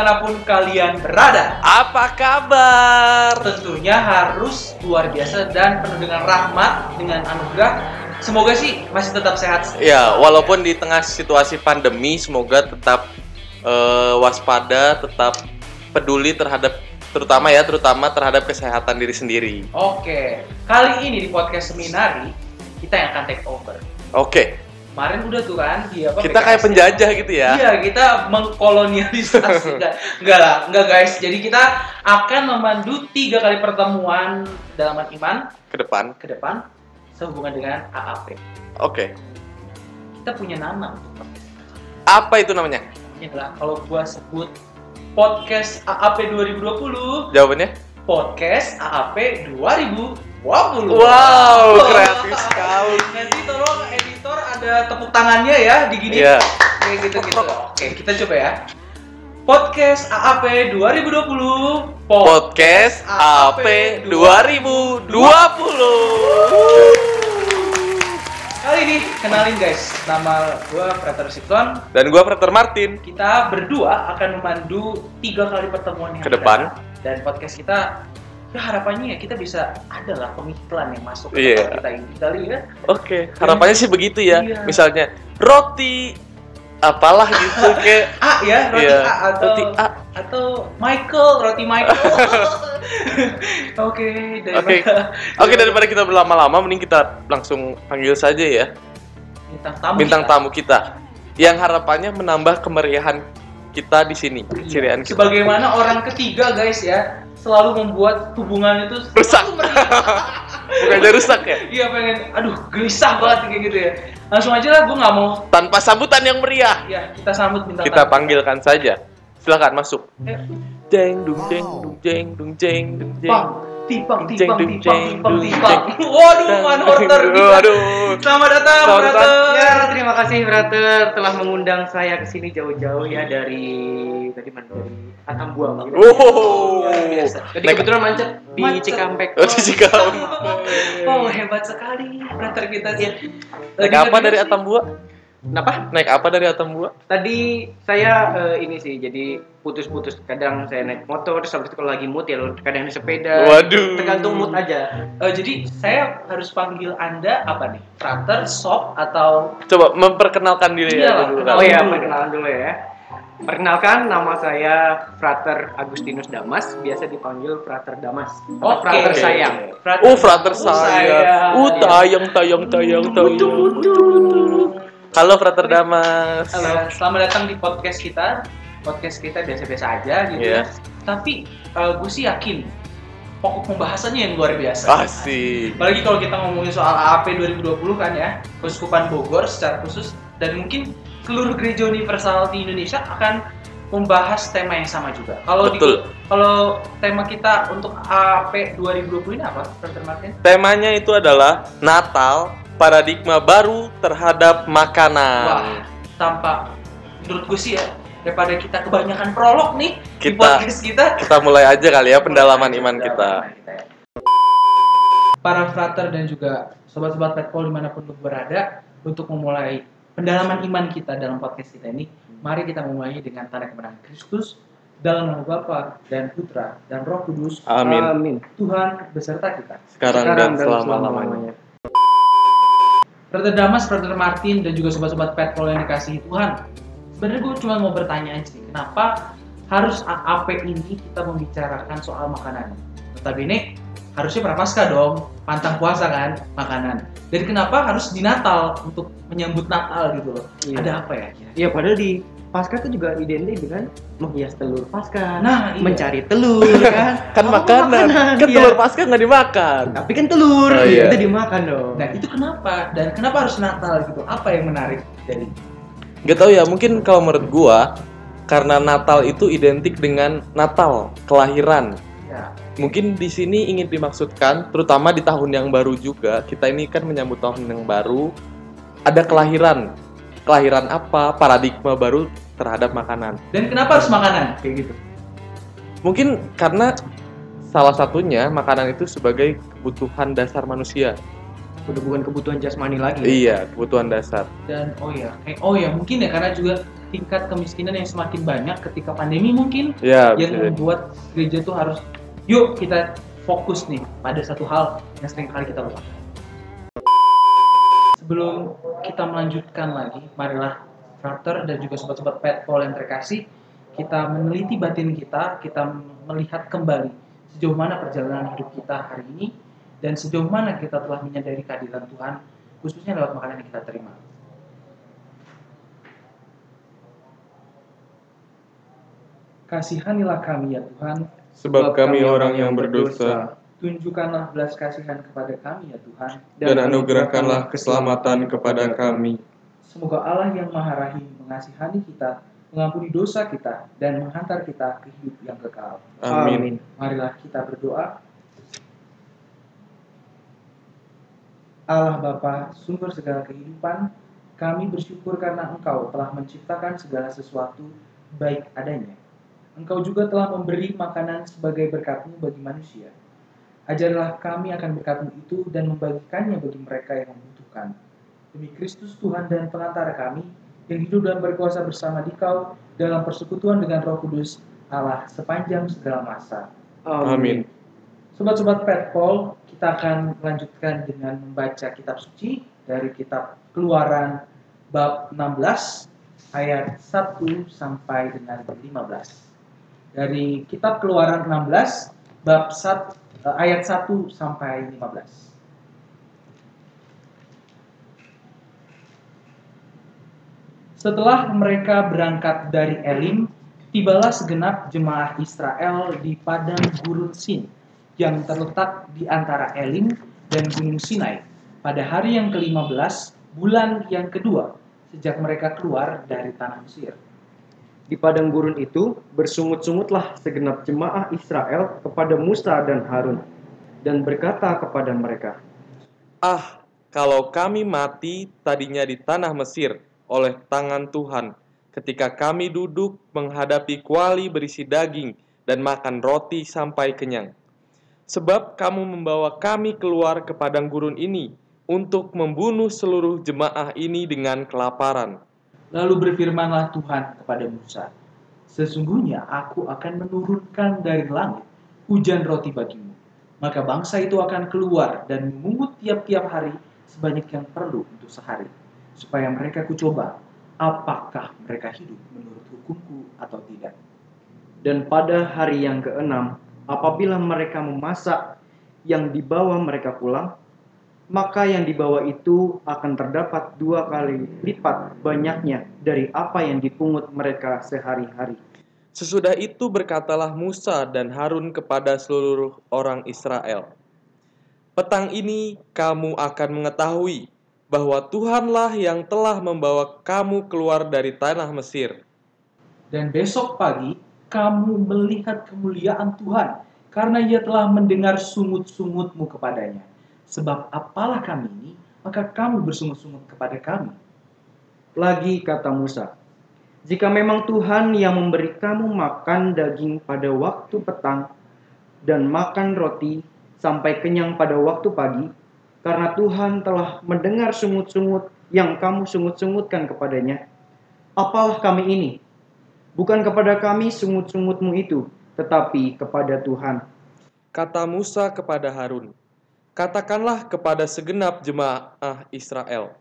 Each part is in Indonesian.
Di mana pun kalian berada. Apa kabar? Tentunya harus luar biasa dan penuh dengan rahmat, dengan anugerah. Semoga sih masih tetap sehat. Ya, walaupun di tengah situasi pandemi, semoga tetap eh, waspada, tetap peduli terhadap terutama ya, terutama terhadap kesehatan diri sendiri. Oke, kali ini di podcast seminari kita yang akan take over. Oke, Kemarin udah tuh kan di apa? kita kayak PKS. penjajah gitu ya. Iya, kita mengkolonialisasi. enggak, enggak lah, enggak guys. Jadi kita akan memandu tiga kali pertemuan dalam iman Ke depan. ke depan sehubungan dengan AAP. Oke. Kita punya nama. Apa itu namanya? Ini adalah kalau gua sebut podcast AAP 2020, Jawabannya? podcast AAP 2020. Wow, kreatif sekali. Nanti ada tepuk tangannya ya di gini. Iya. Kayak gitu gitu. Oke, kita coba ya. Podcast AAP 2020. Podcast AP 2020. Kali ini kenalin guys, nama gua Frater Sikon. Dan gua Frater Martin. Kita berdua akan memandu tiga kali pertemuan yang Ke depan. Dan podcast kita ya harapannya ya kita bisa adalah pengiklan yang masuk ke Iya. tempat kita ini kali ya. Oke, harapannya sih begitu ya. Iya. Misalnya roti apalah gitu kayak A ya, roti Iya, A atau roti A. atau Michael, roti Michael. Oke, Oke. daripada Oke, daripada kita berlama-lama mending kita langsung panggil saja ya bintang tamu. bintang kita. tamu kita yang harapannya menambah kemeriahan kita di sini, Iya. kita. Sebagaimana orang ketiga guys ya, selalu membuat hubungan itu Rusak. meriah. Bukannya rusak ya? Iya pengen, aduh gelisah banget kayak gitu ya. Langsung aja lah, gue nggak mau. Tanpa sambutan yang meriah. Ya kita sambut bintang Kita tamu. panggilkan saja. Silakan masuk. Eh, Jeng dung jeng dung jeng dung jeng dung jeng. Bang, tipang, Jeng, tipang, dung, tipang, jeng, tipang, dung, tipang. jeng. Waduh, man order bisa. Waduh. Selamat datang, Selamat brother. datang. Ya, terima kasih brother telah mengundang saya ke sini jauh-jauh ya dari tadi mana dari Atambua. Bang. Wow. Luar biasa. Tadi Naik- kebetulan macet di. Cikampek. Oh, di Cikampek. Oh, hebat sekali brother kita sih. Naik apa dari Atambua? Kenapa? Naik apa dari Atambua? Tadi saya eh, ini sih jadi putus-putus. Kadang saya naik motor, terus habis itu kalau lagi mood ya kadang naik sepeda. Waduh. Tergantung mood aja. Eh, jadi saya harus panggil anda apa nih? Frater, Sob, atau Coba memperkenalkan diri Iya, ya dulu. kenal. Oh ya, dulu. perkenalan dulu ya. Perkenalkan, nama saya Frater Agustinus Damas, biasa dipanggil Frater Damas. atau Oke. Frater sayang. Frater. Oh, frater Oh, saya. Uh, tayang, tayang, tayang, tayang. Halo, frater Damas. Halo, selamat datang di podcast kita. Podcast kita biasa-biasa aja gitu Iya. ya. Tapi gue sih yakin pokok pembahasannya yang luar biasa. Asik. Apalagi kalau kita ngomongin soal AAP 2020 kan ya, Keuskupan Bogor secara khusus dan mungkin seluruh gereja universal di Indonesia akan membahas tema yang sama juga. Kalau di Betul. kalau tema kita untuk AAP 2020 ini apa, Dr. Martin? Temanya itu adalah Natal, paradigma baru terhadap makanan. Wah, tampak menurut gue sih ya daripada kita kebanyakan prolog nih di Kita- podcast kita. Kita mulai aja kali ya pendalaman iman kita. ya. Para frater dan juga sobat-sobat Petpol di mana pun lu berada untuk memulai pendalaman iman kita dalam podcast kita ini, mari kita memulainya dengan tanda kemenangan Kristus dalam nama Bapa dan Putra dan Roh Kudus. Amin. Amin. Tuhan beserta kita. Sekarang, dan selama-lamanya. Brother Damas, Brother Martin, dan juga sobat-sobat Petpol yang dikasihi Tuhan. Sebenarnya gue cuma mau bertanya aja sih, kenapa harus AAP ini kita membicarakan soal makanan? Notabene harusnya prapaskah dong, pantang puasa kan, makanan. Dan kenapa harus di Natal untuk menyambut Natal gitu loh? Iya. Ada apa ya? Iya, padahal di Pasca itu juga identik dengan menghias telur Pasca, Nah, iya. mencari telur kan. Kan Apa makanan. Kan iya. telur pasca nggak dimakan. Tapi kan telur, Oh, iya. itu dimakan dong. Nah itu kenapa? Dan kenapa harus Natal gitu? Apa yang menarik dari? Gak tau ya, mungkin kalau menurut gua karena Natal itu identik dengan Natal, kelahiran. Ya, Mungkin di sini ingin dimaksudkan, terutama di tahun yang baru juga, kita ini kan menyambut tahun yang baru, ada kelahiran. Kelahiran apa? Paradigma baru terhadap makanan. dan kenapa harus makanan kayak gitu? Mungkin karena salah satunya makanan itu sebagai kebutuhan dasar manusia. Udah bukan kebutuhan jasmani lagi. Iya, kebutuhan dasar. dan oh ya eh, oh ya mungkin ya karena juga tingkat kemiskinan yang semakin banyak ketika pandemi mungkin Ya, yang membuat gereja tuh harus yuk kita fokus nih pada satu hal yang sering kali kita lupa. Sebelum kita melanjutkan lagi, marilah frater dan juga sobat-sobat petpol yang terkasih, kita meneliti batin kita, kita melihat kembali sejauh mana perjalanan hidup kita hari ini dan sejauh mana kita telah menyadari kehadiran Tuhan khususnya lewat makanan yang kita terima. Kasihanilah kami ya Tuhan, Sebab kami orang yang berdosa, tunjukkanlah belas kasihan kepada kami ya Tuhan. dan anugerahkanlah keselamatan kepada kami. Semoga Allah yang Maha Rahim mengasihani kita, mengampuni dosa kita, dan menghantar kita ke hidup yang kekal. Amin. Marilah kita berdoa. Allah Bapa, sumber segala kehidupan, kami bersyukur karena Engkau telah menciptakan segala sesuatu baik adanya. Engkau juga telah memberi makanan sebagai berkatmu bagi manusia. Ajarlah kami akan berkatmu itu dan membagikannya bagi mereka yang membutuhkan. Demi Kristus Tuhan dan pengantara kami, yang hidup dan berkuasa bersama di kau dalam persekutuan dengan roh kudus Allah sepanjang segala masa. Amin. Sobat-sobat Petpol, kita akan melanjutkan dengan membaca kitab suci dari kitab Keluaran bab 16 ayat 1 sampai dengan 15. Dari kitab Keluaran 16 bab 1 eh, ayat 1 sampai 15. Setelah mereka berangkat dari Elim, tibalah segenap jemaah Israel di padang gurun Sin yang terletak di antara Elim dan Gunung Sinai pada hari yang ke-15 bulan yang kedua sejak mereka keluar dari tanah Mesir. Di padang gurun itu bersungut-sungutlah segenap jemaah Israel kepada Musa dan Harun dan berkata kepada mereka, Ah, kalau kami mati tadinya di tanah Mesir oleh tangan Tuhan, ketika kami duduk menghadapi kuali berisi daging dan makan roti sampai kenyang. Sebab kamu membawa kami keluar ke padang gurun ini untuk membunuh seluruh jemaah ini dengan kelaparan. Lalu berfirmanlah Tuhan kepada Musa, Sesungguhnya aku akan menurunkan dari langit hujan roti bagimu. Maka bangsa itu akan keluar dan memungut tiap-tiap hari sebanyak yang perlu untuk sehari. Supaya mereka kucoba, apakah mereka hidup menurut hukumku atau tidak. Dan pada hari yang keenam, apabila mereka memasak yang dibawa mereka pulang, maka yang dibawa itu akan terdapat dua kali lipat banyaknya dari apa yang dipungut mereka sehari-hari. Sesudah itu berkatalah Musa dan Harun kepada seluruh orang Israel, "Petang ini kamu akan mengetahui bahwa Tuhanlah yang telah membawa kamu keluar dari tanah Mesir." Dan besok pagi kamu melihat kemuliaan Tuhan karena ia telah mendengar sungut-sungutmu kepadanya. Sebab apalah kami ini, maka kamu bersungut-sungut kepada kami. Lagi kata Musa, jika memang Tuhan yang memberi kamu makan daging pada waktu petang dan makan roti sampai kenyang pada waktu pagi, karena Tuhan telah mendengar sungut-sungut yang kamu sungut-sungutkan kepadanya, apalah kami ini? Bukan kepada kami sungut-sungutmu itu, tetapi kepada Tuhan. Kata Musa kepada Harun, "Katakanlah kepada segenap jemaah Israel,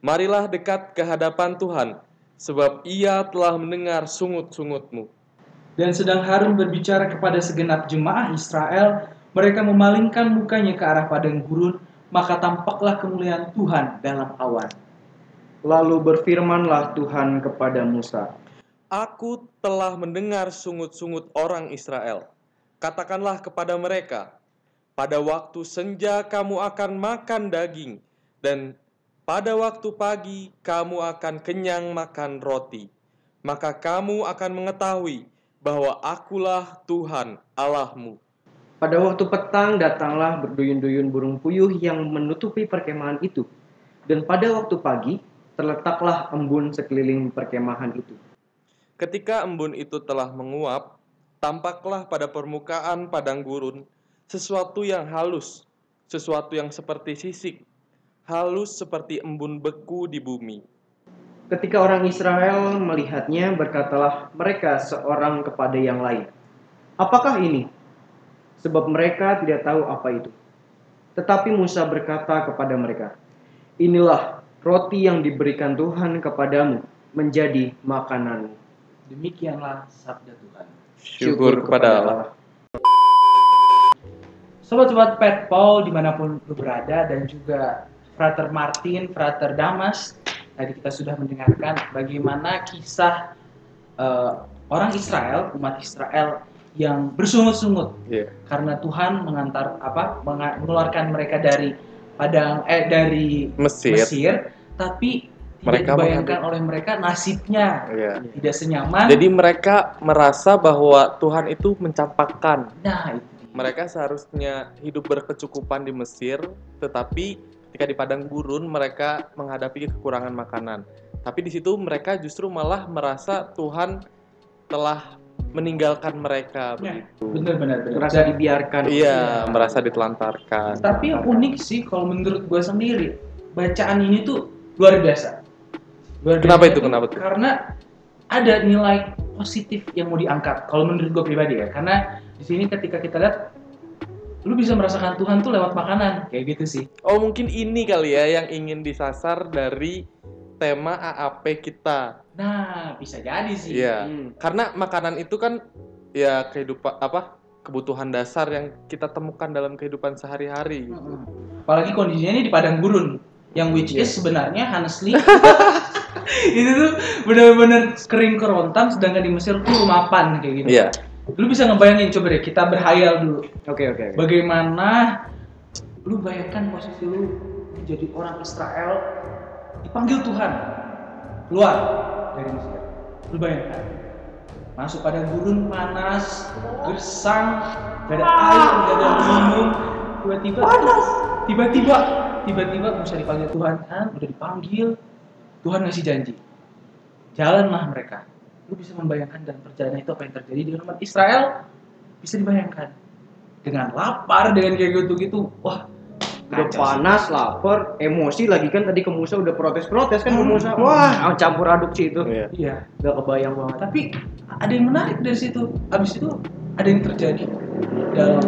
marilah dekat ke hadapan Tuhan, sebab Ia telah mendengar sungut-sungutmu." Dan sedang Harun berbicara kepada segenap jemaah Israel, mereka memalingkan mukanya ke arah padang gurun, maka tampaklah kemuliaan Tuhan dalam awan. Lalu berfirmanlah Tuhan kepada Musa, Aku telah mendengar sungut-sungut orang Israel. Katakanlah kepada mereka, pada waktu senja kamu akan makan daging, dan pada waktu pagi kamu akan kenyang makan roti. Maka kamu akan mengetahui bahwa akulah Tuhan Allahmu. Pada waktu petang datanglah berduyun-duyun burung puyuh yang menutupi perkemahan itu. Dan pada waktu pagi terletaklah embun sekeliling perkemahan itu. Ketika embun itu telah menguap, tampaklah pada permukaan padang gurun sesuatu yang halus, sesuatu yang seperti sisik, halus seperti embun beku di bumi. Ketika orang Israel melihatnya, berkatalah mereka seorang kepada yang lain. Apakah ini? Sebab mereka tidak tahu apa itu. Tetapi Musa berkata kepada mereka, Inilah roti yang diberikan Tuhan kepadamu menjadi makananmu. Demikianlah sabda Tuhan. Syukur kepada Allah. Sobat-sobat Pet Paul di mana pun lu berada dan juga Frater Martin, Frater Damas tadi kita sudah mendengarkan bagaimana kisah eh, orang Israel, umat Israel yang bersungut-sungut Iya. karena Tuhan mengantar apa mengeluarkan mereka dari padang eh dari Mesir. Mesir, tapi tidak Mereka dibayangkan oleh mereka nasibnya Iya. tidak senyaman. Jadi mereka merasa bahwa Tuhan itu mencampakkan. nah itu Mereka seharusnya hidup berkecukupan di Mesir, tetapi ketika di padang gurun mereka menghadapi kekurangan makanan. Tapi di situ mereka justru malah merasa Tuhan telah meninggalkan mereka Ya, begitu. benar-benar benar. Merasa dibiarkan. Iya, merasa ditelantarkan. Tapi yang unik sih kalau menurut gue sendiri bacaan ini tuh luar biasa. Luar Kenapa biasa itu? Kenapa tuh? Karena ada nilai positif yang mau diangkat. Kalau menurut gue pribadi ya, karena di sini ketika kita lihat, lu bisa merasakan Tuhan tuh lewat makanan, kayak gitu sih. Oh, mungkin ini kali ya yang ingin disasar dari tema AAP kita. Nah, bisa jadi sih. Iya. Hmm. Karena makanan itu kan ya kehidupan apa? kebutuhan dasar yang kita temukan dalam kehidupan sehari-hari. Mm-mm. Apalagi kondisinya ini di padang gurun, yang which Iya. is sebenarnya honestly itu tuh benar-benar kering kerontang, sedangkan di Mesir tuh mapan kayak gitu. Iya. Lu bisa ngebayangin coba deh kita berhayal dulu. Oke oke. oke. Bagaimana lu bayangkan posisi lu menjadi orang Israel dipanggil Tuhan keluar dari Mesir. Lu bayangkan masuk pada gurun panas, gersang, gak ada air, gak ada minum, tiba-tiba tiba-tiba tiba-tiba Musa dipanggil Tuhan kan, udah dipanggil, Tuhan ngasih janji, jalanlah mereka. Lu bisa membayangkan dalam perjalanan itu apa yang terjadi dengan umat Israel? Bisa dibayangkan dengan lapar dengan kayak gitu-gitu, wah Udah kacau sih. panas, lapar, emosi lagi kan tadi ke Musa udah protes-protes kan ke Hmm. Musa. Wah, campur aduk sih itu. Iya. Iya, Udah kebayang banget. tapi ada yang menarik dari situ. Abis itu ada yang terjadi dalam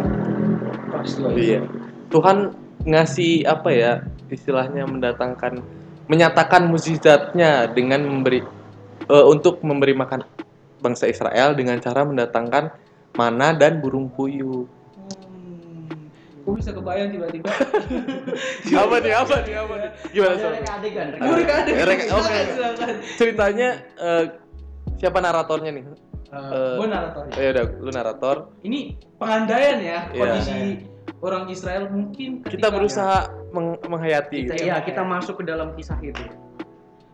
peristiwa itu. Iya. Tuhan ngasih apa ya istilahnya mendatangkan menyatakan mukjizatnya dengan memberi eh, untuk memberi makan bangsa Israel dengan cara mendatangkan mana dan burung puyuh. Hmm, Gue bisa kebayang tiba-tiba. apa nih? Apa nih? Apa nih? Gimana Ada sob? reka adegan. reka Gue adegan. Reka- oke. Silakan. Ceritanya eh, siapa naratornya nih? Eh, gue naratornya. Ya udah, lu narator. Ini pengandaian ya Iya. kondisi orang Israel mungkin Kita berusaha meng- menghayati. Kita, ya, kita masuk ke dalam kisah itu.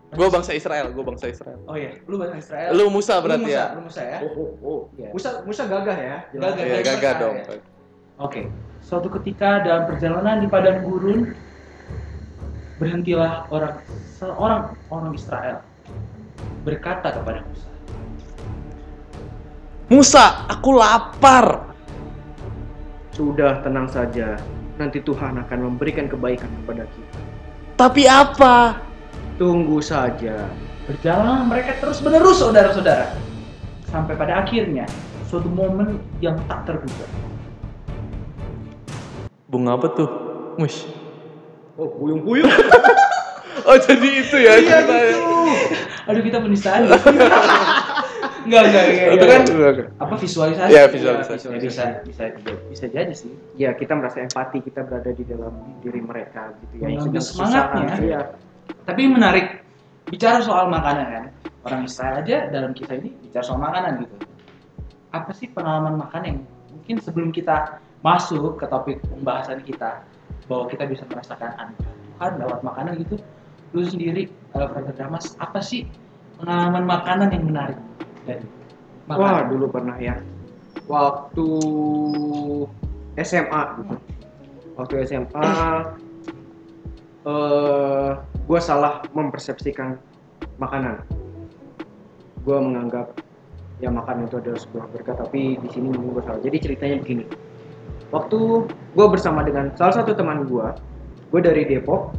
Gue bangsa Israel, gue bangsa Israel. Oh iya, lu bahasa Israel. Lu Musa Lu berarti Musa, ya? Lu Musa ya. Oh, oh, oh. Iya. Musa, Musa gagah ya. jelas. Gagah. Iya, Dari gagah dong. ya. Oke, suatu ketika dalam perjalanan di padang gurun berhentilah orang seorang orang Israel berkata kepada Musa, Musa, aku lapar. Sudah tenang saja. Nanti Tuhan akan memberikan kebaikan kepada kita. Tapi apa? Tunggu saja. berjalan mereka terus menerus saudara-saudara sampai pada akhirnya suatu momen yang tak terduga. Bunga apa tuh? Mush. Oh, puyung-puyung. Oh jadi itu ya Iya gitu. Aduh kita penistaan. ya. enggak enggak enggak. Itu kan apa visualisasi? Iya, visualisasi. Ya, bisa bisa bisa jadi sih. Ya, kita merasa empati, kita berada di dalam diri mereka gitu ya. yang Mengambil sedang semangatnya. Iya. Tapi menarik bicara soal makanan kan. Orang Israel aja dalam kisah ini bicara soal makanan gitu. Apa sih pengalaman makan yang mungkin sebelum kita masuk ke topik pembahasan kita bahwa kita bisa merasakan anugerah Tuhan lewat makanan gitu. Lu sendiri, uh, Brother Damas, apa sih pengalaman makanan yang menarik Wah, makanan? dulu pernah ya. Waktu SMA gitu. Waktu SMA eh gue salah mempersepsikan makanan. Gue menganggap ya makan itu adalah sebuah berkat, tapi di sini mungkin gue salah. Jadi ceritanya begini. Waktu gue bersama dengan salah satu teman gue, gue dari Depok,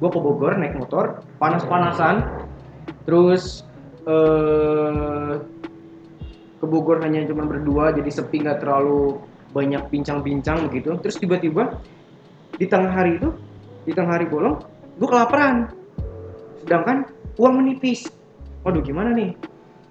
gue ke Bogor naik motor, panas-panasan, Terus eh ke Bogor hanya cuma berdua jadi sepi nggak terlalu banyak bincang-bincang begitu. Terus tiba-tiba di tengah hari itu, di tengah hari bolong, gue kelaparan. Sedangkan uang menipis. Waduh gimana nih?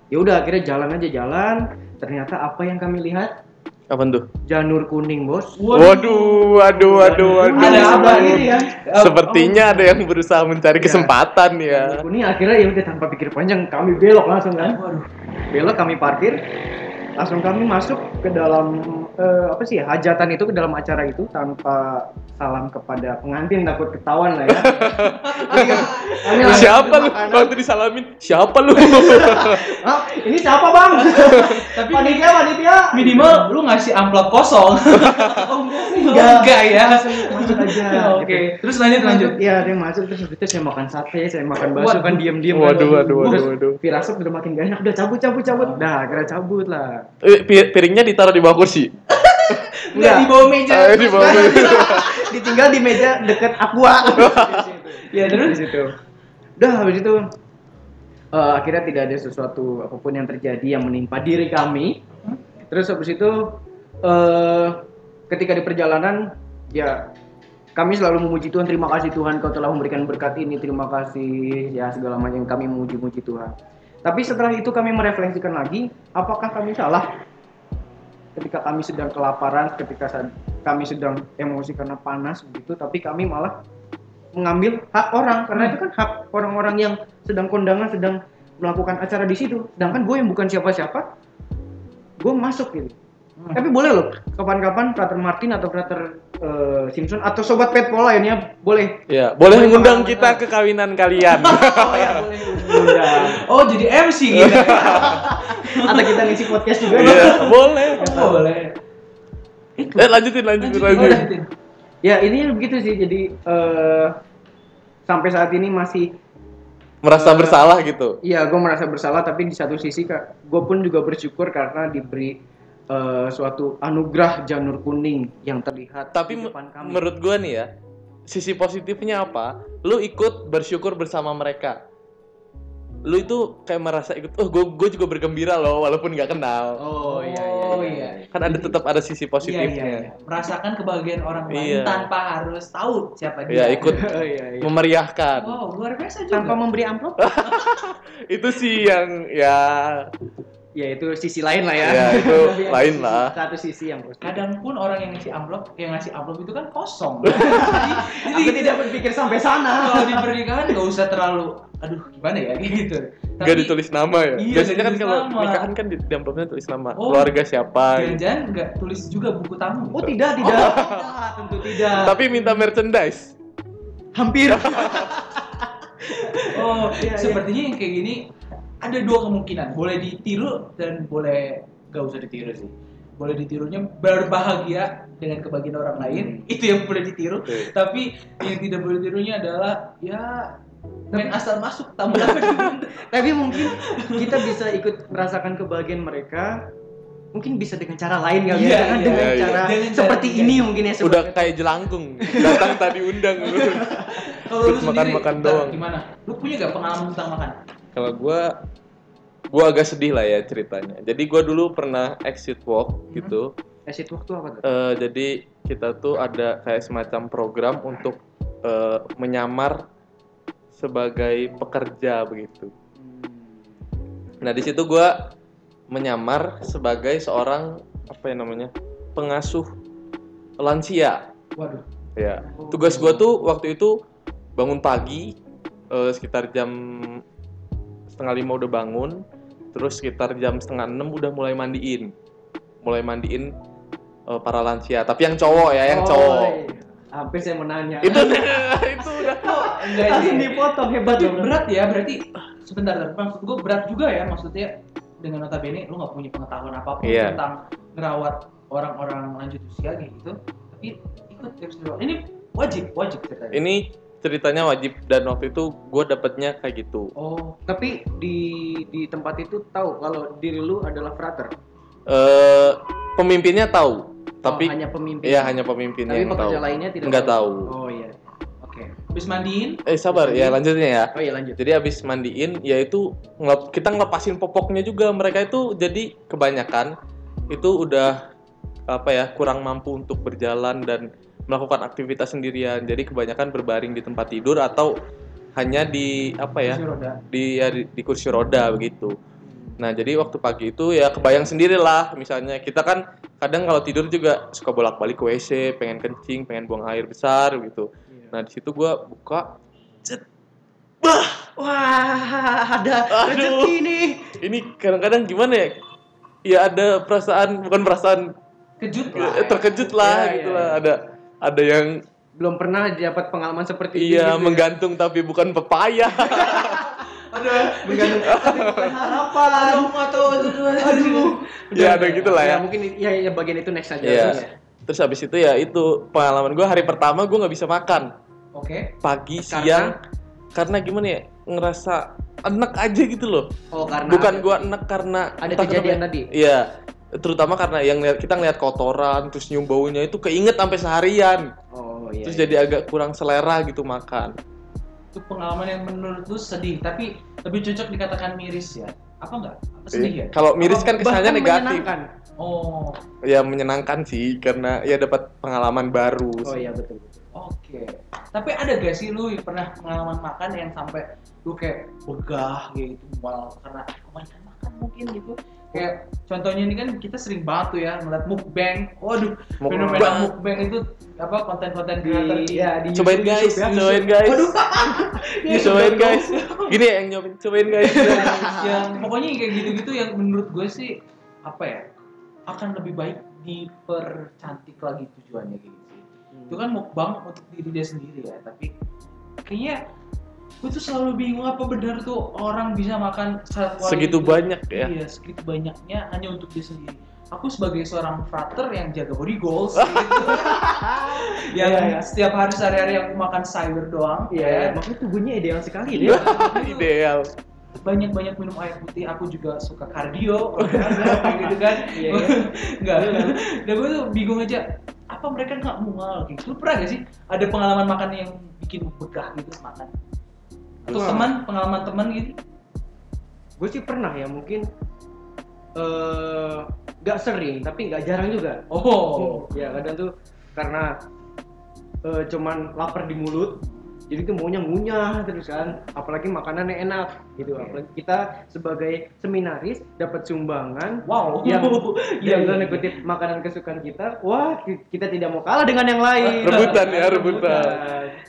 Ya udah akhirnya jalan aja jalan. Ternyata apa yang kami lihat Apa tuh? janur kuning bos. Waduh, waduh, waduh, waduh. Ada apa kiri kan? Sepertinya ada yang berusaha mencari Iya. kesempatan ya. Janur kuning akhirnya ya udah tanpa pikir panjang kami belok langsung kan. Waduh. belok kami parkir langsung kami masuk ke dalam eh, apa sih ya, hajatan itu ke dalam acara itu tanpa salam kepada pengantin takut ketahuan lah ya Jadi kan, kami langsung Siapa lu? makanan. Waktu disalamin, siapa lu? Ah, ini siapa bang Tapi panitia panitia minimal lu ngasih amplop kosong. oh, Enggak, enggak ya. masuk aja Oke. gitu. Terus lanjut lanjut. Iya, dia masuk terus itu saya makan sate, saya makan bakso kan diam-diam. Waduh, waduh, waduh, waduh. Firasat udah makin gak enak, udah cabut, cabut, cabut. Dah, akhirnya cabut lah. Eh, pi- Piringnya ditaruh di bawah kursi. Enggak di bawah meja. Eh, di bawah kursi. Ditinggal di meja deket aqua. Ya di terus situ. Udah habis itu eh, akhirnya tidak ada sesuatu apa pun yang terjadi yang menimpa diri kami. Terus habis itu eh ketika di perjalanan ya kami selalu memuji Tuhan, terima kasih Tuhan kau telah memberikan berkat ini, terima kasih ya segala macam kami memuji-muji Tuhan. Tapi setelah itu kami merefleksikan lagi, apakah kami salah? Ketika kami sedang kelaparan, ketika kami sedang emosi karena panas begitu, tapi kami malah mengambil hak orang karena itu kan hak orang-orang yang sedang kondangan sedang melakukan acara di situ. Sedangkan gue yang bukan siapa-siapa gue masuk gitu Hmm. tapi boleh loh kapan-kapan Frater Martin atau Frater eh, Simpson atau sobat lainnya boleh Ya, boleh Boleh mengundang kita ke kawinan kalian. oh ya boleh undang Oh jadi MC gitu. atau kita ngisi podcast juga Iya, boleh. Oh, boleh. Eh, lanjutin, lanjutin, Oh, lanjutin. lanjutin. ya ini begitu sih jadi eh, sampai saat ini masih Merasa bersalah gitu. Iya, gue merasa bersalah, tapi di satu sisi kak, gue pun juga bersyukur karena diberi eh, suatu anugerah janur kuning yang terlihat Tapi di depan kami. menurut gua nih ya, sisi positifnya apa? Lu ikut bersyukur bersama mereka. Lu itu kayak merasa ikut, oh gue gue juga bergembira loh walaupun nggak kenal. oh iya iya, Oh, iya. iya. Kan ada tetap ada sisi Iya, positifnya. iya, iya. Merasakan kebahagiaan orang lain Iya. tanpa harus tahu siapa Ya dia. ikut Oh, iya, iya. memeriahkan. Wow, luar biasa juga. Tanpa memberi amplop? Itu sih yang ya ya itu sisi lain lah ya. Ya, itu Tapi ada lain sisi- lah. Satu sisi yang positif. Kadang pun orang yang ngasih amplop, yang ngasih amplop itu kan kosong. Aku tidak berpikir sampai sana. kalau di pernikahan nggak usah terlalu, aduh gimana ya gitu. nggak ditulis nama ya. Iya, Biasanya kan kalau nama. nikahan kan di, di amplopnya tulis nama Oh. keluarga siapa. gitu. Jangan-jangan nggak tulis juga buku tamu. Oh tidak, tidak. Tidak, tentu tidak. Tapi minta merchandise. hampir. Oh, Iya, iya. sepertinya yang kayak gini ada dua kemungkinan, boleh ditiru dan boleh nggak usah ditiru sih. Boleh ditirunya berbahagia dengan kebahagiaan orang lain, itu yang boleh ditiru. Oke. Tapi yang tidak boleh ditirunya adalah ya main asal masuk diundang. Tapi mungkin kita bisa ikut merasakan kebahagiaan mereka. Mungkin bisa dengan cara lain kali Iya, ya, dengan, iya, dengan iya. cara Dengan cara seperti iya. ini mungkin ya. Udah seperti- kayak jelangkung. Datang tadi undang lu. Kalau lu Terus sendiri makan-makan Tar, doang. Gimana? Lu punya gak pengalaman tentang makan? Kalau gua gua agak sedih lah ya ceritanya. Jadi gua dulu pernah exit walk gitu. Exit waktu apa tuh? Eh, jadi kita tuh ada kayak semacam program untuk eh, menyamar sebagai pekerja begitu. Nah di situ gue menyamar sebagai seorang apa ya namanya pengasuh lansia. Waduh. Ya tugas gue tuh waktu itu bangun pagi eh, sekitar jam setengah lima udah bangun, terus sekitar jam setengah enam udah mulai mandiin, mulai mandiin eh, para lansia. Tapi yang cowok ya, yang Oh, cowok. Hampir saya menanya. Itu itu udah Enggak langsung dipotong hebat Berarti dong. berat ya, berarti sebentar, maksud gue berat juga ya, maksudnya dengan notabene lu nggak punya pengetahuan apa pun Iya. tentang ngerawat orang-orang lanjut usia gitu, tapi ikut tips dulu. Ini wajib, wajib ceritanya. ini ceritanya wajib dan waktu itu gue dapetnya kayak gitu. Oh, Tapi di di tempat itu tahu kalau diri lu adalah frater. eh pemimpinnya tahu, tapi oh, hanya pemimpin. ya hanya pemimpinnya Tapi yang tahu. pekerja lainnya tidak Nggak tahu. Oh iya. Oke. habis mandiin Eh sabar ya lanjutnya ya. Oh iya lanjut. Jadi habis mandiin yaitu ngelep, kita ngelepasin popoknya juga mereka itu jadi kebanyakan itu udah apa ya kurang mampu untuk berjalan dan melakukan aktivitas sendirian. Jadi kebanyakan berbaring di tempat tidur atau hanya di apa ya di ya, di, di kursi roda begitu. Nah jadi waktu pagi itu ya kebayang sendiri lah misalnya kita kan kadang kalau tidur juga suka bolak-balik ke WC, pengen kencing, pengen buang air besar gitu. Iya. Nah di situ gua buka, Wah, ada rezeki nih. ini kadang-kadang gimana ya? Ya ada perasaan bukan perasaan kejut eh, lah terkejut lah Iya, gitu iya, lah. iya. Ada ada yang Belum pernah dapat pengalaman seperti ini. iya gitu ya. menggantung tapi bukan pepaya. aduh menggantung tapi bukan harapan. aduh atau aduh Aduh. ya ada gitu lah ya. mungkin ya, ya bagian itu next aja. Iya. Terus. Terus habis itu ya itu pengalaman gua hari pertama gua nggak bisa makan oke pagi Karena? siang karena gimana ya ngerasa enek aja gitu loh. Oh, karena bukan gua enek karena ada kejadian kenapa. tadi. Iya, terutama karena yang lihat kita ngeliat kotoran terus nyium baunya itu keinget sampai seharian. Oh iya. terus iya. jadi agak kurang selera gitu makan. itu pengalaman yang menurut lu sedih tapi lebih cocok dikatakan miris ya apa enggak apa sedih ya Kalau miris kan kesannya negatif. menyenangkan. oh Ya menyenangkan sih karena ya dapat pengalaman baru. Oh sih. iya betul. betul. oke tapi ada gak sih lu pernah pengalaman makan yang sampai lu kayak begah gitu mual karena kebanyakan makan mungkin gitu kayak contohnya ini kan kita sering banget tuh ya ngeliat mukbang waduh fenomena mukbang itu apa konten-konten Di, ya, di Cobain YouTube- guys, YouTube ya. cobain guys. Waduh. Ya, cobain guys. Gini ya yang nyobain, cobain guys. yang pokoknya kayak gitu-gitu yang menurut gue sih apa ya akan lebih baik dipercantik lagi tujuannya gitu sih. Hmm. itu kan mukbang untuk diri dia sendiri ya tapi kayaknya gue tuh selalu bingung apa benar tuh orang bisa makan salad Segitu itu. banyak ya. iya segitu banyaknya hanya untuk dia sendiri aku sebagai seorang frater yang jaga body goals gitu. yang Iya, iya. setiap hari sehari-hari aku makan sayur doang Iya, ya. makanya tubuhnya ideal sekali deh. Iya. Ideal. banyak-banyak minum air putih aku juga suka kardio kayak gitu kan Iya, iya. enggak dan gue tuh bingung aja apa mereka nggak mual gitu lu pernah gak sih ada pengalaman makan yang bikin begah gitu makan atau Wah. teman pengalaman teman gitu Gue sih pernah ya mungkin eh nggak sering tapi nggak jarang juga. oh Ya kadang tuh karena eh, cuman lapar di mulut jadi tuh maunya ngunyah terus kan apalagi makanannya enak gitu Oke. apalagi kita sebagai seminaris dapat sumbangan wow yang Iya, yang iya, iya. kutip makanan kesukaan kita wah ki- kita tidak mau kalah dengan yang lain Rebutan ya, rebutan.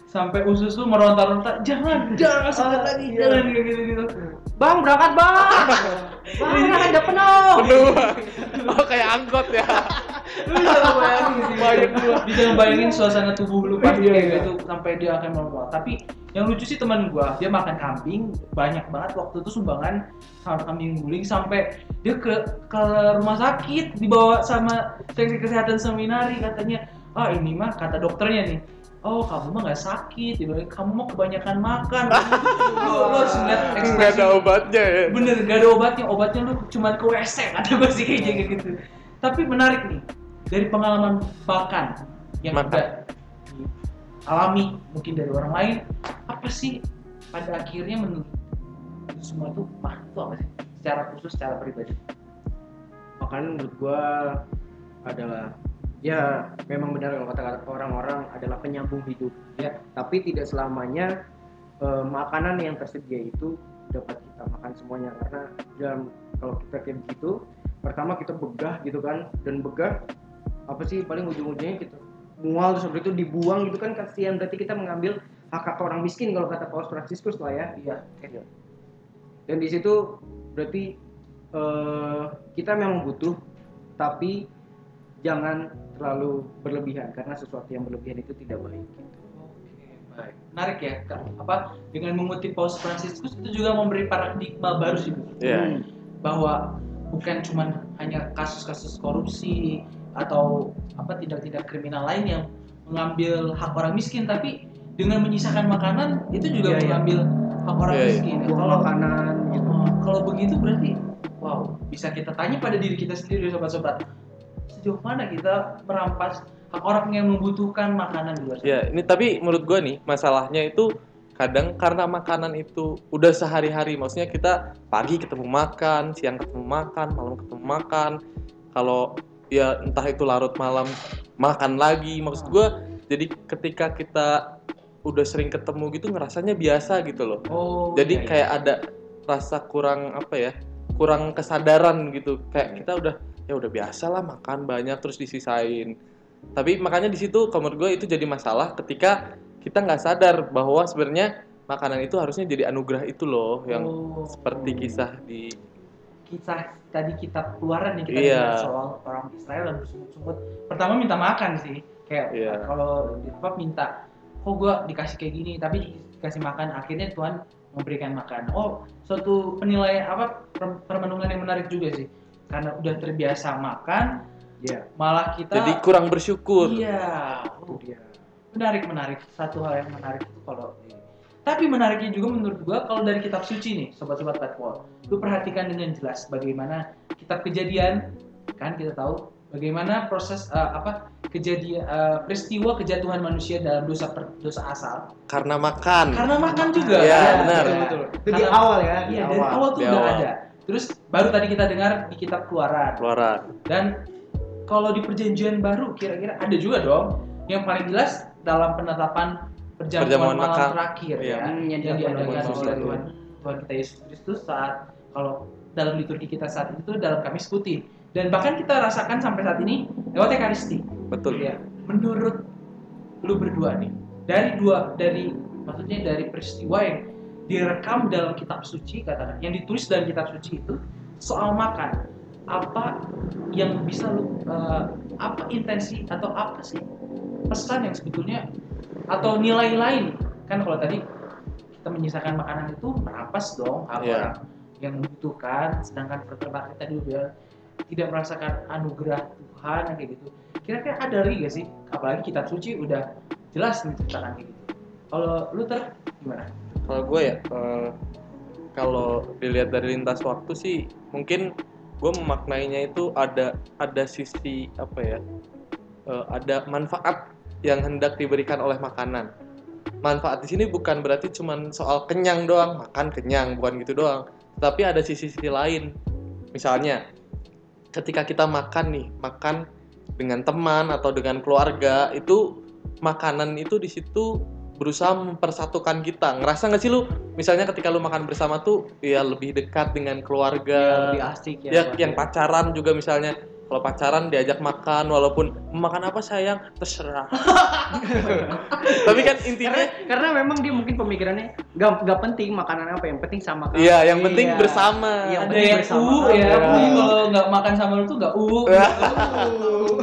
sampai usus lu meronta-ronta jangan jangan makan Ah, lagi iya. jangan kayak gitu gitu bang berangkat bang bang udah penuh Penuh. Oh kayak angkot ya. Lu bisa ngebayangin sih gua. suasana tubuh lu pasti Iya, kayak iya. gitu sampai dia akan memual tapi yang lucu sih teman gua dia makan kambing banyak banget waktu itu sumbangan sama kambing guling sampai dia ke ke rumah sakit dibawa sama seksi kesehatan seminari katanya ah ini mah kata dokternya nih oh kamu mah nggak sakit bilang, kamu mah kebanyakan makan lu, lu harus ngeliat Nggak ekspresi ada obatnya ya. bener gak ada obatnya obatnya lu cuma ke WC kata gue sih kayak gitu tapi menarik nih dari pengalaman makan yang Makan. udah alami mungkin dari orang lain apa sih pada akhirnya menurut semua itu makan itu apa sih? Secara khusus secara pribadi. Makanan menurut gua adalah ya memang benar kalau kata orang-orang adalah penyambung hidup. Ya. Tapi tidak selamanya eh, makanan yang tersedia itu dapat kita makan semuanya. Karena dalam kalau kita kayak begitu pertama kita begah gitu kan. Dan begah apa sih paling ujung-ujungnya kita mual terus itu dibuang gitu kan kasihan berarti kita mengambil hak hak orang miskin kalau kata Paus Franciscus lah ya iya dan di situ berarti eh, kita memang butuh tapi jangan terlalu berlebihan karena sesuatu yang berlebihan itu tidak baik gitu. Oke, baik. Menarik ya, Kak. Apa dengan mengutip Paus Franciscus itu juga memberi paradigma baru sih, Bu. Iya. bahwa bukan cuma hanya kasus-kasus korupsi atau apa tidak-tidak kriminal lain yang mengambil hak orang miskin, tapi dengan menyisakan makanan itu juga Iya, iya. mengambil hak orang Iya, iya. miskin. Buang Kalau makanan gitu. Oh, kalau begitu berarti, wow, bisa kita tanya pada diri kita sendiri, sobat-sobat. sejauh mana kita merampas hak orang yang membutuhkan makanan di luar sana. Ya, ini tapi menurut gua nih masalahnya itu kadang karena makanan itu udah sehari-hari, maksudnya kita pagi ketemu makan, siang ketemu makan, malam ketemu makan. Kalau ya entah itu larut malam makan lagi, maksud gua jadi ketika kita udah sering ketemu gitu ngerasanya biasa gitu loh. Oh. Jadi iya, iya. kayak ada rasa kurang apa ya? Kurang kesadaran gitu. Kayak kita udah ya udah biasa lah makan banyak terus disisain. Tapi makanya di situ menurut gue itu jadi masalah ketika kita nggak sadar bahwa sebenarnya makanan itu harusnya jadi anugerah itu loh yang Oh. seperti kisah di kisah tadi kitab keluaran yang kita Iya. dengar soal orang Israel dan bersungut-sungut pertama minta makan sih kayak Iya. kalau di apa minta kok gua dikasih kayak gini tapi dikasih makan akhirnya Tuhan memberikan makan oh suatu penilaian apa per- permenungan yang menarik juga sih karena udah terbiasa makan Iya, malah kita jadi kurang bersyukur. iya itu dia. menarik menarik satu hal yang menarik itu kalau tapi menariknya juga menurut gua kalau dari kitab suci nih sobat-sobat Petwall lu perhatikan dengan jelas bagaimana kitab kejadian kan kita tahu bagaimana proses eh, apa kejadian eh, peristiwa kejatuhan manusia dalam dosa per- dosa asal Karena makan. karena makan juga Iya, kan? benar. betul, betul. Itu di awal ya, di iya dari awal. awal tuh Di udah awal. ada terus baru tadi kita dengar di kitab keluaran Keluaran. dan kalau di perjanjian baru kira-kira ada juga dong yang paling jelas dalam penetapan perjamuan, Perjamuan malam makan. terakhir Iya. ya yang dilakukan diadakan oleh Tuhan Tuhan kita Yesus Kristus saat kalau dalam liturgi kita saat itu dalam Kamis Putih dan bahkan kita rasakan sampai saat ini lewat Ekaristi. Betul. Ya, menurut lu berdua nih dari dua dari maksudnya dari peristiwa yang direkam dalam kitab suci katakan yang ditulis dalam kitab suci itu soal makan apa yang bisa lu eh, apa intensi atau apa sih pesan yang sebetulnya atau nilai lain. Kan kalau tadi kita menyisakan makanan itu merampas dong hak Iya. orang yang membutuhkan sedangkan peternak tadi udah tidak merasakan anugerah Tuhan kayak gitu. Kira-kira ada lagi gak sih? Apalagi kitab suci udah jelas menceritakan kayak gitu. Kalau lu ter gimana? Kalau gue ya, eh, kalau dilihat dari lintas waktu sih, mungkin gue memaknainya itu ada ada sisi apa ya, eh, ada manfaat yang hendak diberikan oleh makanan. Manfaat di sini bukan berarti cuman soal kenyang doang, makan kenyang, bukan gitu doang. Tapi ada sisi-sisi lain. Misalnya, ketika kita makan nih, makan dengan teman atau dengan keluarga, itu makanan itu di situ berusaha mempersatukan kita. Ngerasa nggak sih lu misalnya ketika lu makan bersama tuh ya lebih dekat dengan keluarga. lebih asik ya. ya yang pacaran juga misalnya kalau pacaran diajak makan walaupun "Mau makan apa sayang terserah. Tapi kan karena intinya karena memang dia mungkin pemikirannya nggak nggak penting makanan apa yang penting sama kamu. Iya, yang penting Iya. bersama. Yang ada penting yang bersama u ya kamu. u kalau nggak makan sama lu tuh nggak u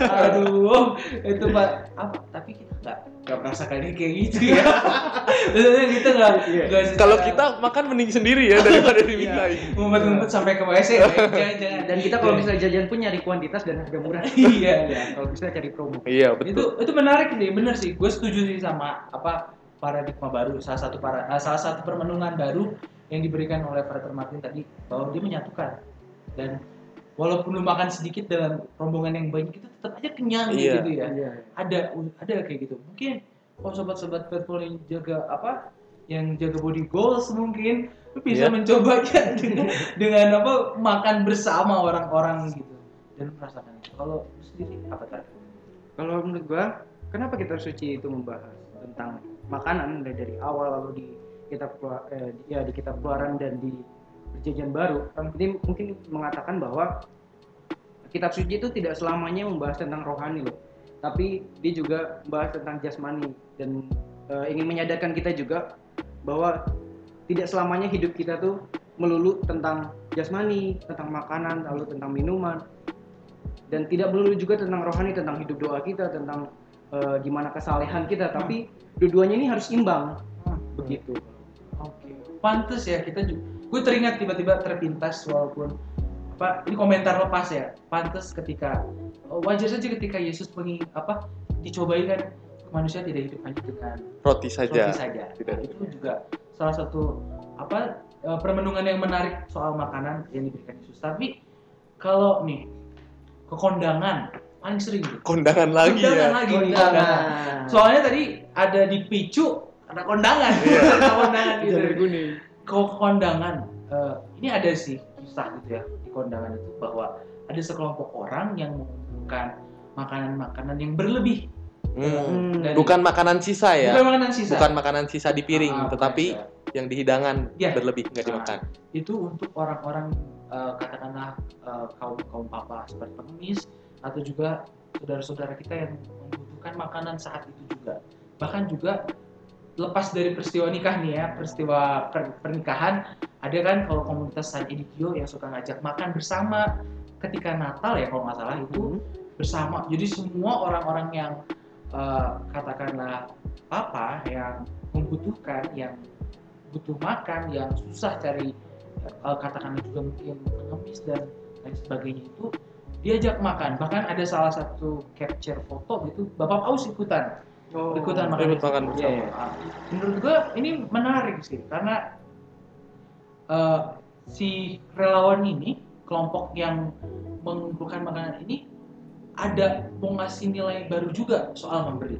aduh itu pak. Apa? Tapi kita nggak nggak merasakan ini kayak gitu ya. Maksudnya kita nggak Iya. nggak secara- Kalau kita makan mending sendiri ya daripada dimintain. ngumpet-ngumpet sampai ke WC jangan jangan. Dan kita kalau misalnya jajan pun nyari kuantitas dan harga murah. iya. Ya, kalau bisa cari promo. Iya, itu betul. itu menarik nih bener sih. Gue setuju sih sama apa paradigma baru. Salah satu para eh, salah satu permenungan baru yang diberikan oleh Frater Martin tadi bahwa dia menyatukan. Dan walaupun lu makan sedikit dalam rombongan yang banyak itu tetap aja kenyang Iya. gitu ya Iya. ada ada kayak gitu mungkin kalau sobat-sobat Petpol yang jaga apa yang jaga body goals mungkin lu bisa Iya. mencobanya dengan, dengan apa makan bersama orang-orang gitu dan merasakan itu kalau sendiri apa tadi Kalau menurut gua, kenapa kitab suci itu membahas tentang makanan dari, dari awal lalu di kitab Keluar- eh, ya di kitab keluaran dan di perjanjian baru. Ini mungkin mengatakan bahwa kitab suci itu tidak selamanya membahas tentang rohani loh, tapi dia juga membahas tentang jasmani dan eh, ingin menyadarkan kita juga bahwa tidak selamanya hidup kita tuh melulu tentang jasmani, tentang makanan, lalu tentang minuman, dan tidak melulu juga tentang rohani tentang hidup doa kita tentang eh, gimana kesalehan kita. Tapi dua-duanya ini harus imbang. Begitu. Oke, pantes ya kita juga. Gue teringat tiba-tiba terpintas walaupun apa ini komentar lepas ya. Pantes ketika oh, wajar saja ketika Yesus pengi apa dicobai kan manusia tidak hidup hanya dengan Roti saja. roti saja. Tidak. Nah, itu juga salah satu apa eh, permenungan yang menarik soal makanan yang diberikan Yesus. Tapi kalau nih ke kondangan paling sering tuh. kondangan lagi kondangan ya lagi Kondangan. soalnya tadi ada di picu ada kondangan Iya. ada kondangan gitu kuning. Ke kondangan eh, ini ada sih kisah gitu ya di kondangan itu bahwa ada sekelompok orang yang mengumpulkan makanan-makanan yang berlebih Hmm. Dari- bukan makanan sisa ya bukan makanan sisa bukan makanan sisa di piring Ah, tetapi bukan yang di hidangan Iya. berlebih nggak Ah. dimakan itu untuk orang-orang eh, katakanlah eh, kaum kaum papa seperti pengemis atau juga saudara-saudara kita yang membutuhkan makanan saat itu juga bahkan juga lepas dari peristiwa nikah nih ya peristiwa per- pernikahan ada kan kalau komunitas San Edikio yang suka ngajak makan bersama ketika Natal ya kalau nggak salah itu bersama. Jadi semua orang-orang yang eh, katakanlah apa yang membutuhkan yang butuh makan yang susah cari eh, katakanlah juga mungkin pengemis dan lain sebagainya itu diajak makan. Bahkan ada salah satu capture foto gitu bapak paus ikutan Oh. ikutan makan Ikut makan bersama. Iya, iya. menurut gua ini menarik sih karena eh, si relawan ini kelompok yang mengumpulkan makanan ini ada mau ngasih nilai baru juga soal memberi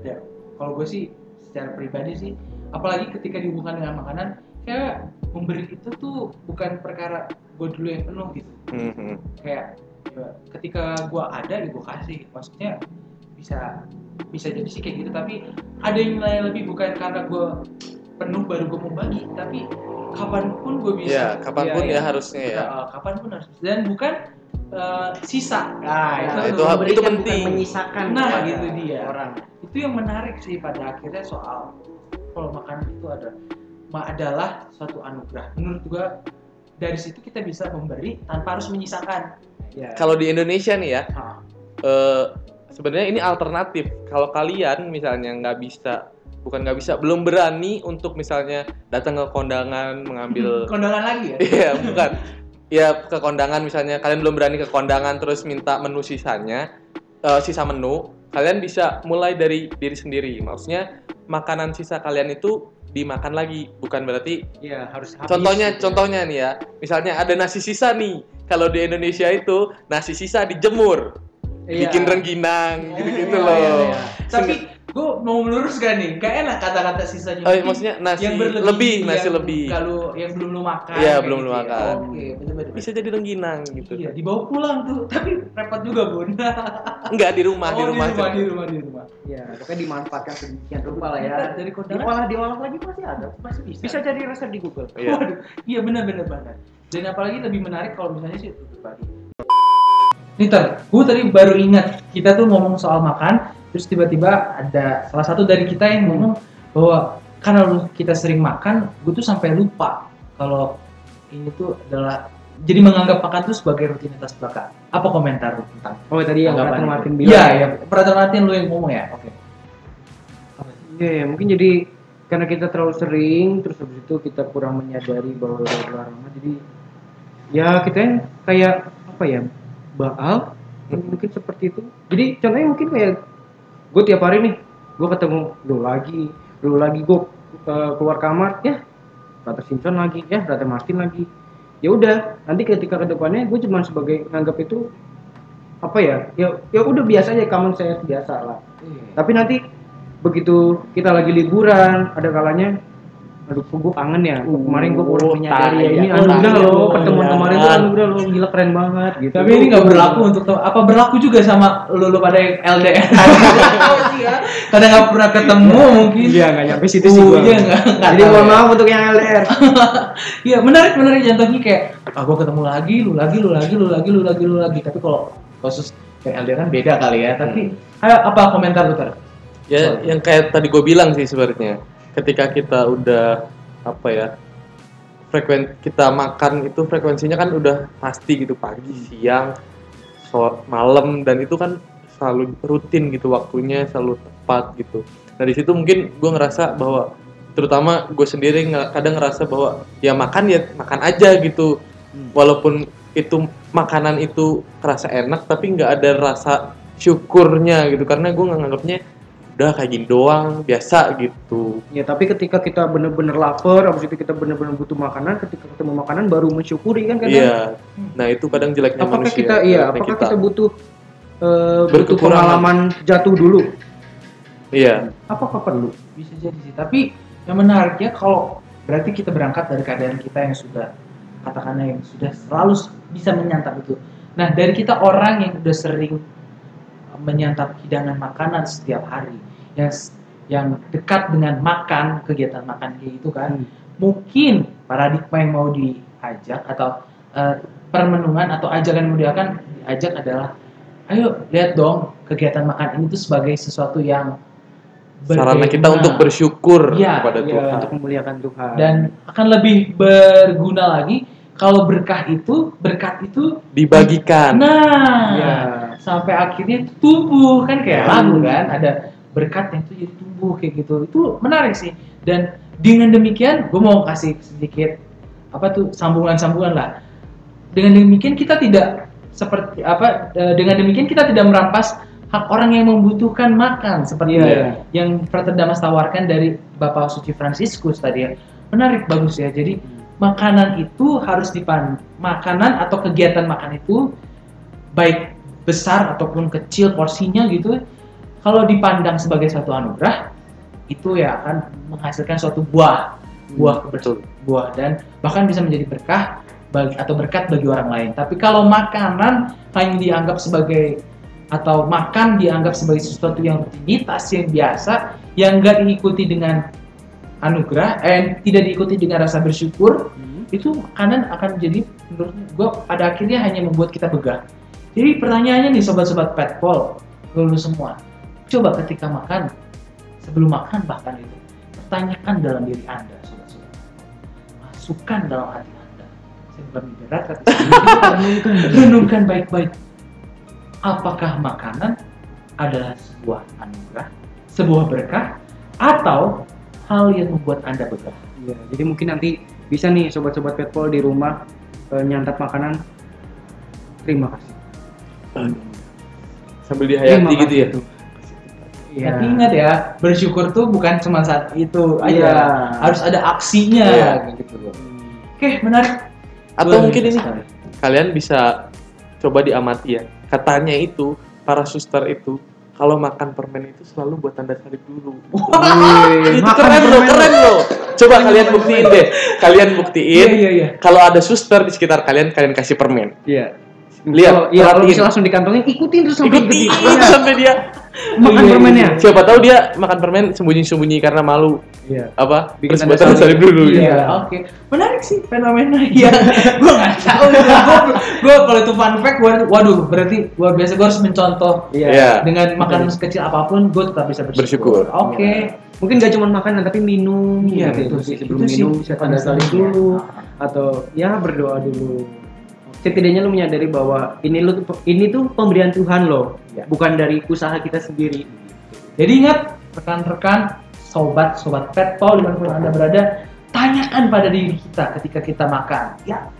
ada kalau gue sih secara pribadi sih apalagi ketika dihubungkan dengan makanan kayak memberi itu tuh bukan perkara gue dulu yang penuh gitu Mhm. kayak ya, ketika gua ada ya gua kasih maksudnya bisa bisa jadi sih kayak gitu tapi ada yang nilai lebih bukan karena gua penuh baru gua mau bagi tapi kapan pun gua ya bisa kapan pun Iya, ya iya. harusnya ya. Uh, kapan pun harus dan bukan uh, sisa. Nah, Nah, itu, itu hal- memberikan bukan penting. menyisakan Nah, gitu dia. orang. Itu yang menarik sih pada akhirnya soal kalau makanan itu ada ma- adalah suatu anugerah. Menurut gua dari situ kita bisa memberi tanpa harus menyisakan. Ya kalau di Indonesia nih ya eh, sebenarnya ini alternatif kalau kalian misalnya nggak bisa bukan nggak bisa belum berani untuk misalnya datang ke kondangan mengambil kondangan lagi ya Iya, bukan. Ya ke kondangan misalnya kalian belum berani ke kondangan terus minta menu sisanya, eh, sisa menu, kalian bisa mulai dari diri sendiri. Maksudnya makanan sisa kalian itu dimakan lagi, bukan berarti ya harus habis contohnya gitu ya. contohnya nih ya. Misalnya ada nasi sisa nih. Kalau di Indonesia itu nasi sisa dijemur, Iya. bikin rengginang gitu-gitu Iya, loh. iya, iya. tapi gue mau meluruskan nih gak enak kata-kata sisanya Oh, Mungkin maksudnya nasi yang berlebih lebih, nasi yang lebih. kalau yang belum lu makan Iya, belum gitu lu ya. makan. oke bener-bener Bisa jadi rengginang gitu. iya dibawa pulang tuh tapi repot juga bun Enggak di rumah, oh, di rumah. di rumah di rumah di rumah ya pokoknya dimanfaatkan sedemikian rupa lah ya Kita dari kondangan diolah diolah lagi pasti ada masih bisa bisa jadi resep di Google Iya. Waduh, iya benar-benar banget. Dan apalagi lebih menarik kalau misalnya sih itu berbagi. Nih ter, gue tadi baru ingat kita tuh ngomong soal makan, terus tiba-tiba ada salah satu dari kita yang ngomong bahwa karena lu- kita sering makan, gue tuh sampai lupa kalau ini tuh adalah jadi menganggap makan tuh sebagai rutinitas belaka. Apa komentar lu tentang? oh tadi yang itu. Martin bilang Iya, iya. Peraturan Martin lu yang ngomong ya. Oke. Iya, ya, mungkin jadi karena kita terlalu sering terus habis itu kita kurang menyadari bahwa udah larangan jadi ya kita yang kayak apa ya baal mungkin seperti itu. Jadi contohnya mungkin kayak gue tiap hari nih gue ketemu lu lagi lu lagi gue keluar kamar ya Brother Simpson lagi ya Brother Martin lagi. Ya udah nanti ketika ke depannya gue cuma sebagai nganggap itu apa ya ya ya udah biasa aja common sense biasa lah. Tapi nanti begitu kita lagi liburan ada kalanya aduh gue kangen ya? Kok kemarin gue kurang Oh, menyadari ya. tai, ini ya. anugerah loh oh, pertemuan iya. kemarin tuh anugerah loh gila keren banget gitu. Tapi ini nggak berlaku untuk apa berlaku juga sama lu, lu pada yang LDR. Karena nggak pernah ketemu mungkin. iya nggak nyampe situ Oh, sih gua. iya, nggak- jadi mohon ya. maaf untuk yang LDR Iya menarik menarik contohnya kayak ah gua ketemu lagi lu lagi lu lagi lu lagi lu lagi lu lagi. Tapi kalau khusus yang LDR kan beda kali ya. Tapi ayo apa komentar lu ter Ya, yang kayak tadi gue bilang sih sebenarnya, ketika kita udah apa ya, frekuen kita makan itu frekuensinya kan udah pasti gitu pagi, siang, so, malam dan itu kan selalu rutin gitu waktunya selalu tepat gitu. Nah di situ mungkin gue ngerasa bahwa terutama gue sendiri kadang ngerasa bahwa ya makan ya makan aja gitu, walaupun itu makanan itu kerasa enak tapi nggak ada rasa syukurnya gitu karena gue nganggapnya udah kayak gini doang biasa gitu. Ya, tapi ketika kita bener-bener lapar, habis itu kita bener-bener butuh makanan, ketika ketemu makanan baru mensyukuri kan kadang. iya. Nah itu kadang jeleknya apakah manusia kita iya, apakah kita, butuh eh, butuh pengalaman jatuh dulu? iya. Apakah perlu? bisa jadi sih. Tapi yang menariknya kalau berarti kita berangkat dari keadaan kita yang sudah katakanlah yang sudah selalu bisa menyantap itu. Nah dari kita orang yang udah sering menyantap hidangan makanan setiap hari. Yang yang dekat dengan makan kegiatan makan kayak gitu kan. Mungkin paradigma yang mau diajak atau eh, permenungan atau ajakan yang mau diakan diajak adalah ayo lihat dong kegiatan makan ini tuh sebagai sesuatu yang sarana kita untuk bersyukur Iya, kepada iya. Tuhan. Untuk memuliakan Tuhan. dan akan lebih berguna lagi kalau berkah itu berkat itu dibagikan. Nah. Ya. Sampai akhirnya itu tumbuh. Kan kayak Hmm. lagu kan ada berkat yang itu jadi tumbuh kayak gitu. Itu menarik sih. Dan dengan demikian gue mau kasih sedikit apa tuh sambungan-sambungan lah. Dengan demikian kita tidak seperti apa eh, dengan demikian kita tidak merampas hak orang yang membutuhkan makan. Seperti Iya. yang Frater Damas tawarkan dari Bapak Suci Fransiskus tadi ya. Menarik bagus ya. Jadi makanan itu harus dipan makanan atau kegiatan makan itu baik besar ataupun kecil porsinya gitu kalau dipandang sebagai suatu anugerah itu ya akan menghasilkan suatu buah buah betul buah dan bahkan bisa menjadi berkah bagi atau berkat bagi orang lain. Tapi kalau makanan hanya dianggap sebagai atau makan dianggap sebagai sesuatu yang rutinitas yang biasa yang enggak diikuti dengan anugerah eh tidak diikuti dengan rasa bersyukur Hmm. itu makanan akan menjadi menurut gue pada akhirnya hanya membuat kita begah. Jadi pertanyaannya nih sobat-sobat petpol lulus semua, coba ketika makan sebelum makan bahkan itu pertanyakan dalam diri anda sobat-sobat. Masukkan dalam hati anda. Saya bukan berat tapi renungkan renungkan baik-baik. Apakah makanan adalah sebuah anugerah sebuah berkah atau hal yang membuat anda begah Iya, jadi mungkin nanti bisa nih sobat-sobat petpol di rumah eh, nyantap makanan. Terima kasih. Sambil dihayati Terima gitu ya kasih. Iya. Tapi ingat ya, bersyukur tuh bukan cuma saat itu aja, Iya. harus ada aksinya Iya. gitu loh. Oke, menarik. atau mungkin ini sekali. kalian bisa coba diamati ya katanya itu para suster itu kalau makan permen itu selalu buat tanda salib dulu Wih, itu makan keren loh permen. keren loh coba kalian buktiin deh kalian Iya, buktiin iya, iya. kalau ada suster di sekitar kalian kalian kasih permen Iya. Lihat, Iya, kalau bisa langsung dikantongin, ikutin terus sampai ikuti gede. Iya. sampai dia Makan Iya, permennya. siapa tahu dia makan permen sembunyi-sembunyi karena malu Iya. apa Bikin tanda salib. dulu Iya, ya. oke. Menarik sih fenomena. Iya, gue nggak tahu. Gue kalau itu fun fact, gua, waduh, berarti luar biasa. Gue harus mencontoh Iya. Iya. dengan makanan sekecil apa pun, gue tetap bisa bersyukur. Bersyukur. Oke. Mungkin gak cuma makanan tapi minum Iya, gitu. sih. Sebelum Itu sih minum tanda salib dulu atau ya berdoa dulu. Setidaknya lu menyadari bahwa ini lu ini tuh pemberian Tuhan loh, Iya. bukan dari usaha kita sendiri. Jadi ingat, rekan-rekan, sobat, sobat petpol di mana pun anda berada, tanyakan pada diri kita ketika kita makan. Ya,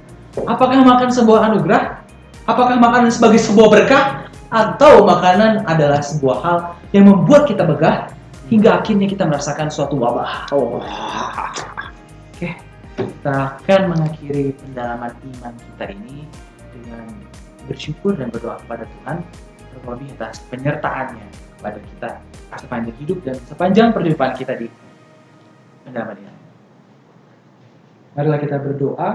apakah makan sebuah anugerah? Apakah makanan sebagai sebuah berkah? Atau makanan adalah sebuah hal yang membuat kita begah hingga akhirnya kita merasakan suatu wabah. Oh. Kita akan mengakhiri pendalaman iman kita ini dengan bersyukur dan berdoa kepada Tuhan terlebih atas penyertaannya kepada kita sepanjang hidup dan sepanjang perjumpaan kita di pendalaman ini. Marilah kita berdoa.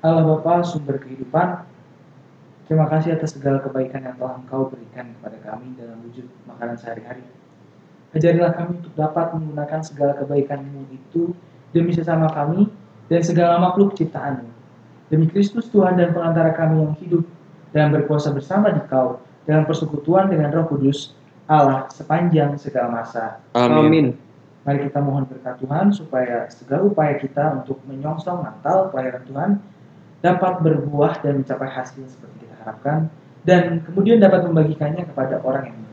Allah Bapa sumber kehidupan, terima kasih atas segala kebaikan yang telah Engkau berikan kepada kami dalam wujud makanan sehari-hari. Ajarilah kami untuk dapat menggunakan segala kebaikan-Mu itu demi sesama kami dan segala makhluk ciptaan-Mu. Demi Kristus Tuhan dan pengantara kami yang hidup dan berkuasa bersama di Kau dalam persekutuan dengan Roh Kudus Allah sepanjang segala masa. amin Amin. Mari kita mohon berkat Tuhan supaya segala upaya kita untuk menyongsong Natal pelayanan Tuhan dapat berbuah dan mencapai hasil seperti kita harapkan dan kemudian dapat membagikannya kepada orang yang membutuhkan.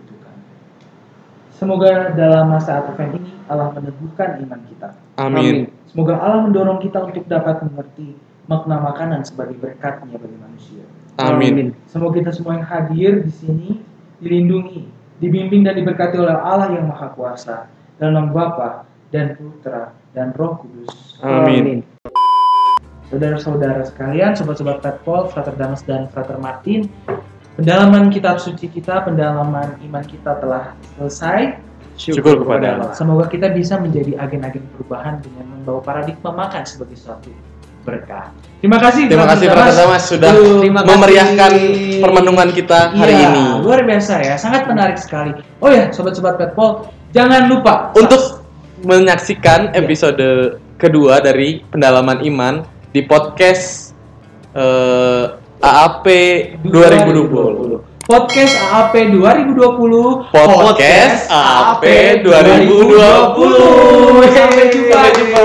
Semoga dalam masa Advent ini Allah meneguhkan iman kita. amin Semoga Allah mendorong kita untuk dapat mengerti makna makanan sebagai berkatnya bagi manusia. amin Semoga kita semua yang hadir di sini dilindungi dibimbing dan diberkati oleh Allah yang Maha Kuasa, dalam nama Bapa dan Putra dan Roh Kudus. Amin. Saudara-saudara sekalian, sobat-sobat Petpol, Frater Damas dan Frater Martin, pendalaman kitab suci kita, pendalaman iman kita telah selesai. Syukur kepada Allah. Semoga kita bisa menjadi agen-agen perubahan dengan membawa paradigma makan sebagai suatu berkah. Terima kasih. Terima kasih Frater Damas sudah Terima kasih. memeriahkan permenungan kita hari Iya, ini. Luar biasa ya, sangat menarik sekali. Oh ya, sobat-sobat Petpol, jangan lupa Untuk menyaksikan Iya. episode kedua dari pendalalan iman di podcast eh, AAP 2020. Podcast AAP 2020 Podcast AAP 2020. Sampai jumpa. Sampai jumpa.